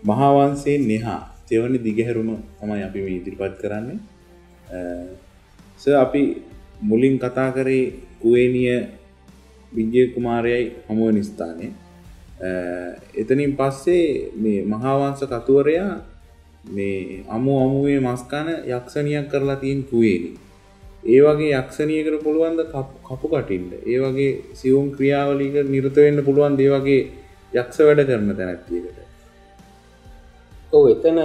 ආයුබෝවන් මහාවන්සේ නිහා තෙවනි දිගහැරුම තමයි අපි මේ ඉදිරිපත් කරන්නේ. ස අපි මුලින් කතා කරේ කුවේනිය විජය කුමාරයයි හමුව නිස්ථානය එතනින් පස්සේ මේ මහාවංස කතුවරයා මේ අමු අමුවේ මස්කාන යක්ෂණයක් කරලා තියෙන් කුවේනි ඒ වගේ යක්ෂණයකට පුළුවන්ද කපු කටින්ට ඒ වගේ සිවුම් ක්‍රියාවලික නිරතවෙන්න පුළුවන් දේ? වගේ යක්ෂ වැඩ කරන තැනැත්තියකට ඔව එතන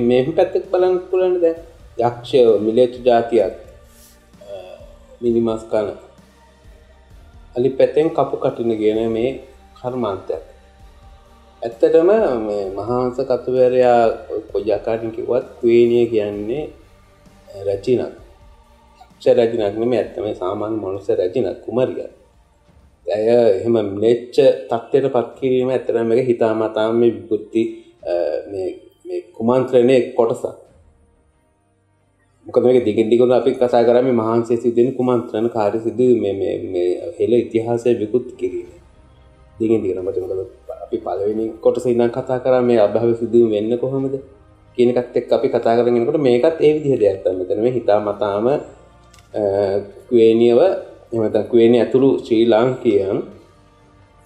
මෙම පැත්තක් බලන් පුලන්න ද? යක්ෂය මිලේතු ජාතියක් මිනිමස් කන. අලි පැත්තෙන් කපු කටින ගෙන මේ කර්මාන්තයක්. ඇත්තටම මහන්ස කතුවරයා කොජාකාටින් කිවත් ක්වේනිය කියන්නේ රැචිනක් ක්ෂ රැජිනක්නම ඇත්තම සාමාන්‍ය මොනුස රැජිනක් කුමරිය ඇය එහෙම නෙච්ච තත්වයට පත්කිරීම ඇතරම එක හිතාමතාම මේ විපුත්ති කුමන්ත්‍රණය කොටසක් මොකද මේක දිගින් දිගට අපි කතා කරන්නේ මහන්සිය සිදුවෙන කුමන්ත්‍රණ කාර්ය සිදු මේ හෙළ ඉතිහාසය විකුත් කිරීම. දිගින් දිගට මට මොකද අපි පළවෙනි කොටස ඉඳන් කතා කරා මේ අභාව සිදුවීම වෙන්න කොහොමද කියන එකත් එක්ක අපි කතා කරගෙන යනකොට මේකත් ඒ විදිහ දෙයක් තමයි. මෙතන මේ හිතාමතාම කුවේනියව එහෙම නැත්නම් කුවේනිය ඇතුළු ශ්‍රී ලාංකිකයන්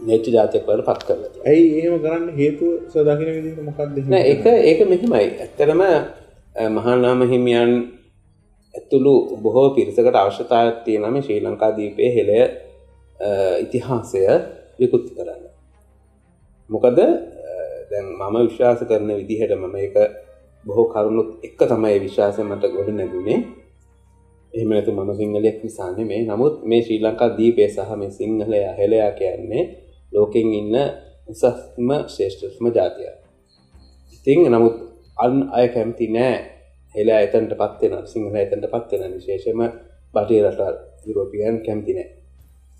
නෙච්ච ජාතියක් වල පත් කරලා තියෙනවා. ඇයි එහෙම කරන්න හේතුව සදාකින විදිහට මොකක්ද? නෑ ඒක ඒක මෙහිමයි. ඇත්තටම මහානාම හිමියන් ඇතුළු බොහෝ පිරිසකට අවශ්‍යතාවයක් තියෙනවා මේ ශ්‍රී ලංකා දීපයේ හෙළය ඉතිහාසය විකෘති කරන්න. මොකද දැන් මම විශ්වාස කරන විදිහට මම ඒක බොහෝ කරුණුත් එක්ක තමයි විශ්වාසය මට ගොඩ නැගුණේ. එහෙම නැතු මම සිංහලයක් නිසානේ මේ. නමුත් මේ ශ්‍රී ලංකා දීපය සහ මේ සිංහලයා හෙළයා කියන්නේ ලෝකෙන් ඉන්න උසස්ම ශ්‍රේෂ්ඨම ජාතියක්. ඉතින් නමුත් අන් අය කැමති නෑ හෙලා එතන්ට පත්වෙන සිංහල එතන්ට පත්වෙන විශේෂම බටේ රට යුරෝපියන් කැමති නෑ.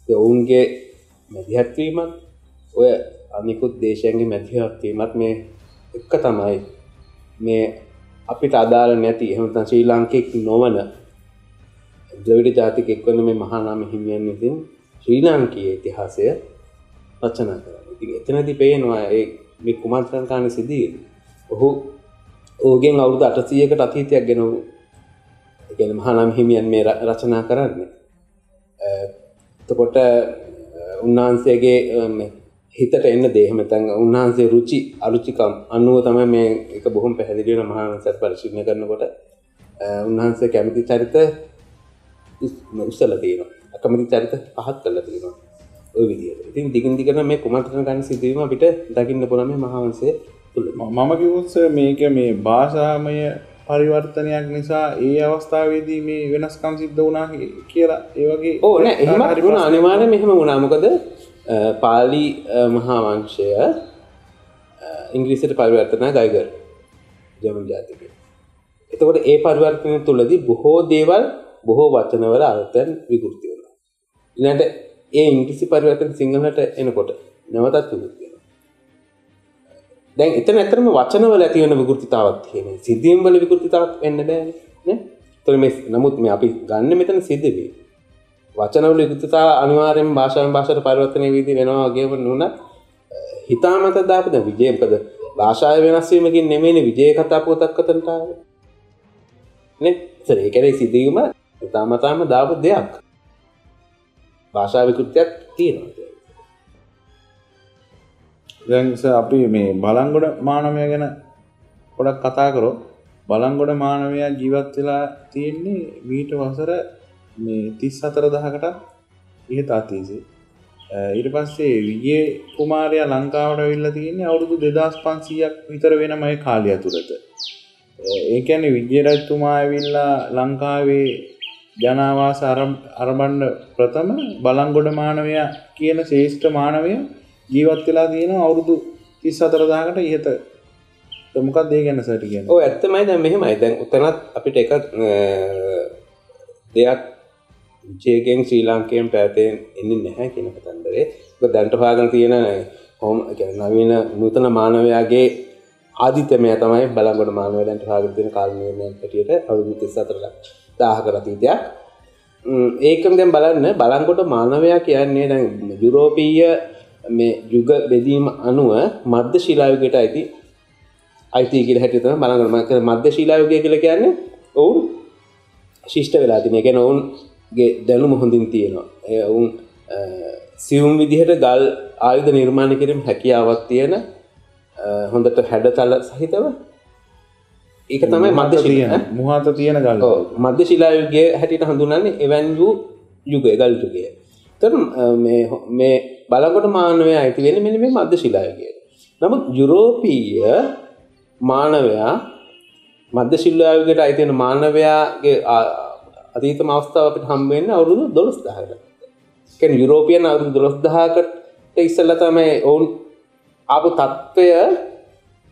ඔවුන්ගේ මැදිහත්වීමත් ඔය අනිකුත් දේශයන්ගේ මැදිහත්වීමත් මේ එක්ක තමයි මේ අපිට අදාළ නැති එහමතන් ශ්‍රී ලාංකෙක් නොවන ද්‍රවිඩ ජාතිකෙක් වන මේ මහානාම හිමියන් විසින් ශ්‍රී ලාංකයේ ඉතිහාසය රචනා කරන්න ඉති එතනති පේනවා ඒ මේ කුමන්ත්‍රන් කාණ සිදී ඔහු ඕගෙන් අවුදු අටසීයකට අතීතයක් ගෙන ගැන මහනම් හිමියන් මේ රචනා කරන්න. එතකොට උන්වහන්සේගේ හිතට එන්න දේහමතන් උන්වහන්සේ රුචි අරුචිකම් අනුව තම මේ එක බොහොම පැහැදිලිවන මහන්සත් පරිශිණය කරනකොට උන්වහන්සේ කැමති චරිත උස්සල තියෙන අකමති චරිත පහත් කල තියෙනවා. ඔය විදිහට. ඉතින් දිගින් දිගට මේ කුමන්ත්‍රණ ගන්න සිදුවීම අපිට දකින්න පුළුවන් මේ මහවංශය තුළ. මම කිවුත්ස මේක මේ භාෂාමය පරිවර්තනයක් නිසා ඒ අවස්ථාවේදී මේ වෙනස්කම් සිද්ධ වුණා කියලා ඒවගේ ඕන එහම හරිුණ අනිවාර්ය මෙහෙම වුණාමකද පාලි මහාවංශය ඉංග්‍රීසිට පරිවර්තනය ගයිගර් ජමන් ජාතික එතකොට ඒ පරිවර්තනය තුළදී බොහෝ දේවල් බොහෝ වචනවල අර්ථයන් විකෘති වුණා. ඉනට ඒ ඉංග්‍රිසි පරිවර්තන සිංහලට එනකොට නැවතත් විකෘති දැන් එතන ඇතරම වචනවල ඇතිවන විකෘතිතාවත් තියෙන සිද්ධීම්වල විකෘතිතාවත් වෙන්න බෑ තොර මේ නමුත් මේ අපි ගන්න මෙතන සිද්ධවේ. වචනවල විකෘතිතා අනිවාර්යෙන් භාෂාවෙන් භාෂාවට පරිවර්තනය වීදී වෙනවා වගේම නුන හිතාමත දාපද විජයපද භාෂාව වෙනස් වීමකින් නෙමෙයිනේ විජය කතා පොතක් අතන්ට ආවේ. නේ? සර ඒ කියන්නේ සිද්ධීම හිතාමතාම දාපු දෙයක්. භාෂා විකෘතියක් තියෙනවා දැන්ස අපි මේ බලංගොඩ මානවය ගැන ගොඩක් කතා කරෝ බලංගොඩ මානවයා ජීවත් වෙලා තියෙන්නේ මීට වසර මේ තිස් අතර දහකට ඉහත අතීසේ ඊට පස්සේ විජේ කුමාරයා ලංකාවට විල්ල තියන්නේ අවුරුදු දෙදස් පන්සීයක් විතර වෙනමයි කාලය තුළත ඒකැන විජ්‍යරජතුමා ඇවිල්ලා ලංකාවේ ජනවාස අරබන්ඩ ප්‍රථම බලංගොඩ මානවයා කියන ශේෂ්ඨ මානවය ජීවත් වෙලා තියෙන අවුරුදු තිස් අතරදාකට ඉහත. මොකක් දේ ගැන සට කිය ඕ ඇත්තමයි. දැ මෙහෙමයි. දැන් උතනත් අපිට එක දෙයක් ජේගෙන් ශ්‍රී ලාංකයෙන් පැතයෙන් එන්න නැහැ කියන කතන්දරේ. දැන්ට පාගන තියෙන හෝම නවීන නූතන මානවයාගේ ආදිතමය තමයි බලගොඩ මානවලන්ට පාගතින කාලනයමය පටියට අවුදු තිස් අතරල දාහ කරතීතයක් ඒකම් දැන් බලන්න බලංකොට මානවයා කියන්නේ දැන් යුරෝපීය මේ යුග බෙදීම අනුව මධ්‍ය ශිලායුගයට අයිති අයිති කියලා හැටියට තමයි බලන්න ඕනේ. මම මධ්‍ය ශිලායුගය කියලා කියන්නේ ඔවුන් ශිෂ්ට වෙලා තියෙන. ඒ කියන්නේ ඔවුන්ගේ දැනුම හොඳින් තියෙනවා. ඒ ඔවුන් සියුම් විදිහට ගල් ආයුධ නිර්මාණය කිරීම හැකියාවක් තියෙන හොඳට හැඩතල සහිතව ඒක තමයි මධ්‍ය ශිලා මුහත තියෙන ගල් මධ්‍ය ශිලායුගයේ හැටියට හඳුන්වන්නේ එවන් වූ යුගය ගල් යුගය. එතන මේ මේ බලකොට මානවය අයිති වෙන්නේ මෙන්න මේ මධ්‍ය ශිලායුගයට. නමුත් යුරෝපීය මානවයා මධ්‍ය ශිලායුගයට අයිති වෙන මානවයාගේ අතීතම අවස්ථාව අපිට හම්බ වෙන්නේ අවුරුදු 12000කට. කියන්නේ යුරෝපියන් අවුරුදු 12000කට ඉස්සෙල්ලා තමයි ඔවුන් ආපු තත්ත්වය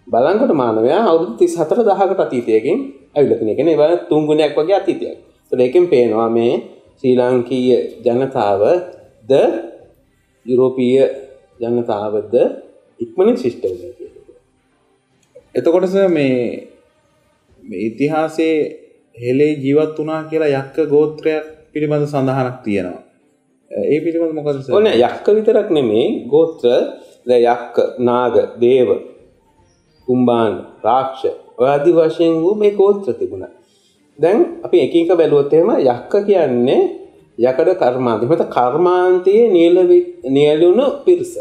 බලංකොට මානවයා අවුරුදු 34000කට අතීතයකින් ඇවිල්ලා තියෙන. කියන්නේ ඒවා තුන් ගුණයක් වගේ අතීතයක්. ඒත් ඒකෙන් පේනවා මේ ශ්‍රී ලාංකීය ජනතාව ද යුරෝපීය ජනතාවද ඉක්මනින් ශිෂ්ට වෙලා තියෙනවා. එතකොට මේ මේ ඉතිහාසයේ හෙලේ ජීවත් වුණා කියලා යක්ක ගෝත්‍රයක් පිළිබඳ සඳහනක් තියෙනවා. ඒ පිළිබඳ මොකද? ඔන්න යක්ක විතරක් නෙමේ ගෝත්‍ර යක්ක, නාග, දේව, කුම්බාන, රාක්ෂ ආදි වශයෙන් වූ මේ ගෝත්‍ර තිබුණා. දැන් අපි එක එක බැලුවොත් එහෙම යක්ක කියන්නේ යකඩ කර්මාන්තය. එහෙම කර්මාන්තයේ නියලුණු පිරිස.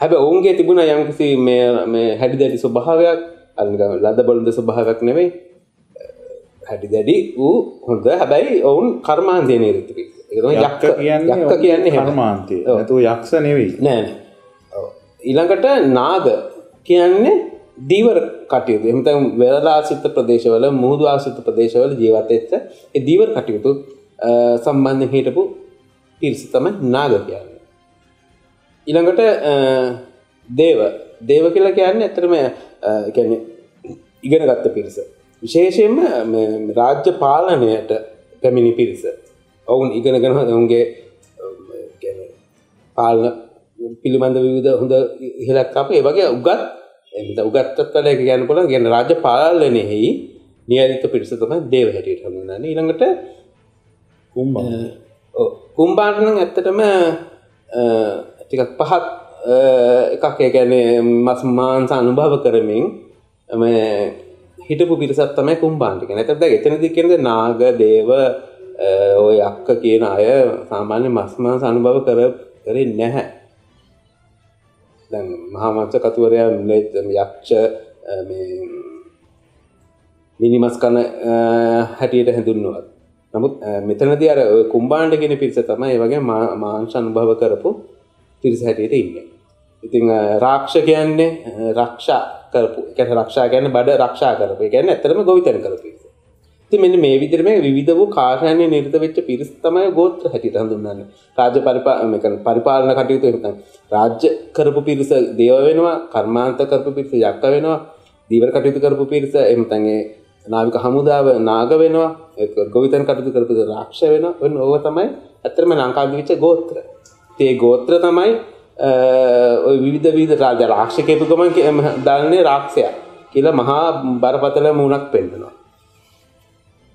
හැබැයි ඔවුන්ගේ තිබුණා යම්කිසි මේ මේ හැඩි දැඩි ස්වභාවයක් අනිකම ලද බොළඳ ස්වභාවයක් නෙවෙයි. හැඩි දැඩි වූ හොඳ හැබැයි ඔවුන් කර්මාන්තයේ නිරත පිරිස. යක්ක කියන්නේ යක්ක කියන්නේ කර්මාන්තය. නැතුව යක්ෂ නෙවෙයි. නෑ නෑ. ඊළඟට නාග කියන්නේ දීවර කටයුතු. එහෙම නැත්නම් වෙරළාසිත ප්‍රදේශවල මුහුදු ආසිත ප්‍රදේශවල ජීවත් වෙච්ච ඒ දීවර කටයුතු සම්බන්ධයෙන් හිටපු පිරිස තමයි නාග කියන්නේ. ඊළඟට දේව දේව කියලා කියන්නේ ඇත්තටම කියන්නේ ඉගෙන ගත්ත පිරිස. විශේෂයෙන්ම රාජ්‍ය පාලනයට පැමිණි පිරිස. ඔවුන් ඉගෙනගෙන ඔවුන්ගේ පාලන පිළිබඳ විවිධ හොඳ ඉහලක් අප. වගේ උගත් එත උගත්තත් වල එක කියන්න පුළුවන්. කියන්නේ රාජ්‍ය පාලනයෙහි නියමිත පිරිස තමයි දේව හැටියට හඳුන්වන්නේ. ඊළඟට කුම්බා ඔව්. කුම්බාට නම් ඇත්තටම ටිකක් පහත් එකක්. ඒ කියන්නේ මස් මාංශ අනුභව කරමින් මේ හිටපු පිරිසක් තමයි කුම්බාන්ට කියන්නේ. එතකොට දැන් එතනදී කියන්නේ නාග දේව ඔය අක්ක කියන අය සාමාන්‍ය මස් මාංශ අනුභව කර කරේ නැහැ. දැන් මහා මත්ස්‍ය කතුවරයා යක්ෂ මේ මිනිමස් කන හැටියට හැඳුන්වුවා. නමුත් මෙතනදී අර කුම්බාණ්ඩ කියන පිරිස තමයි ඒ වගේ මාංශ අනුභව කරපු පිරිස හැටියට ඉන්නේ. ඉතින් රාක්ෂ කියන්නේ රක්ෂා කරපු. ඒ කියන්නේ රක්ෂා කියන්නේ බඩ රක්ෂා කරපු. ඒ කියන්නේ ඇත්තටම ගොවිතැන කරපු. ඉතින් මෙන්න මේ විදිහට මේ විවිධ වූ කාර්යයන්හි නිරත වෙච්ච පිරිස තමයි ගෝත්‍ර හැටියට හඳුන්වන්නේ. රාජ්‍ය පරිපාලන කටයුතු එහෙම රාජ්‍ය කරපු පිරිස දේව වෙනවා, කර්මාන්ත කරපු පිරිස යක්ක වෙනවා, දීවර කටයුතු කරපු පිරිස එහෙම නැත්නම් නාවික හමුදාව නාග වෙනවා, ඒක ගොවිතැන් කටයුතු කරපු රාක්ෂ වෙනවා. ඔන්න ඕව තමයි ඇත්තටම ලංකාවේ වෙච්ච ගෝත්‍ර. ඉතින් ඒ ගෝත්‍ර තමයි ඔය විවිධ විවිධ රාජ්‍ය රාක්ෂ කියපු ගමන් දාන්නේ රාක්ෂයා කියලා මහා බරපතල මුණක් පෙන්නනවා.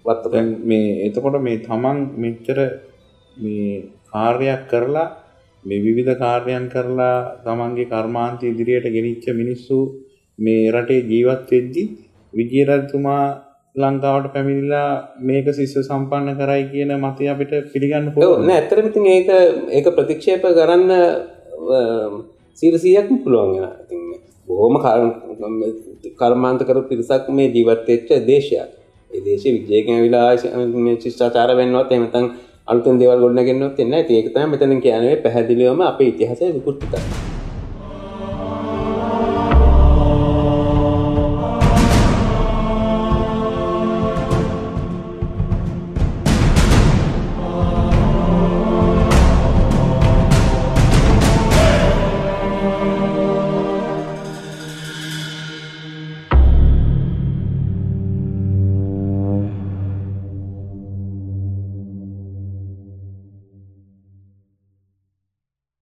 දැන් මේ එතකොට මේ තමන් මෙච්චර මේ කාර්යයක් කරලා මේ විවිධ කාර්යයන් කරලා තමන්ගේ කර්මාන්ත ඉදිරියට ගෙනිච්ච මිනිස්සු මේ රටේ ජීවත් වෙද්දි විජය රජතුමා ලංකාවට පැමිණිලා මේක ශිෂ්‍ය සම්පන්න කරයි කියන මතය අපිට පිළිගන්න පුළුවන් නෑ ඇත්තටම ඉතින් ඒක ඒක ප්‍රතික්ෂේප කරන්න 100%ක්ම පුළුවන් වෙනවා. ඉතින් බොහොම කර්මාන්ත කරපු පිරිසක් මේ ජීවත් වෙච්ච දේශයක් ඒ දේශේ විජයකින් ඇවිලා මේ ශිෂ්ටාචාර වෙන්නවත් එහෙම නැත්නම් අලුතෙන් දේවල් ගොඩනගෙන්නවත් එන්නේ නැහැ. ඒක තමයි මෙතනින් කියන්නේ පැහැදිලිවම අපේ ඉතිහාසය විකෘති කරනවා.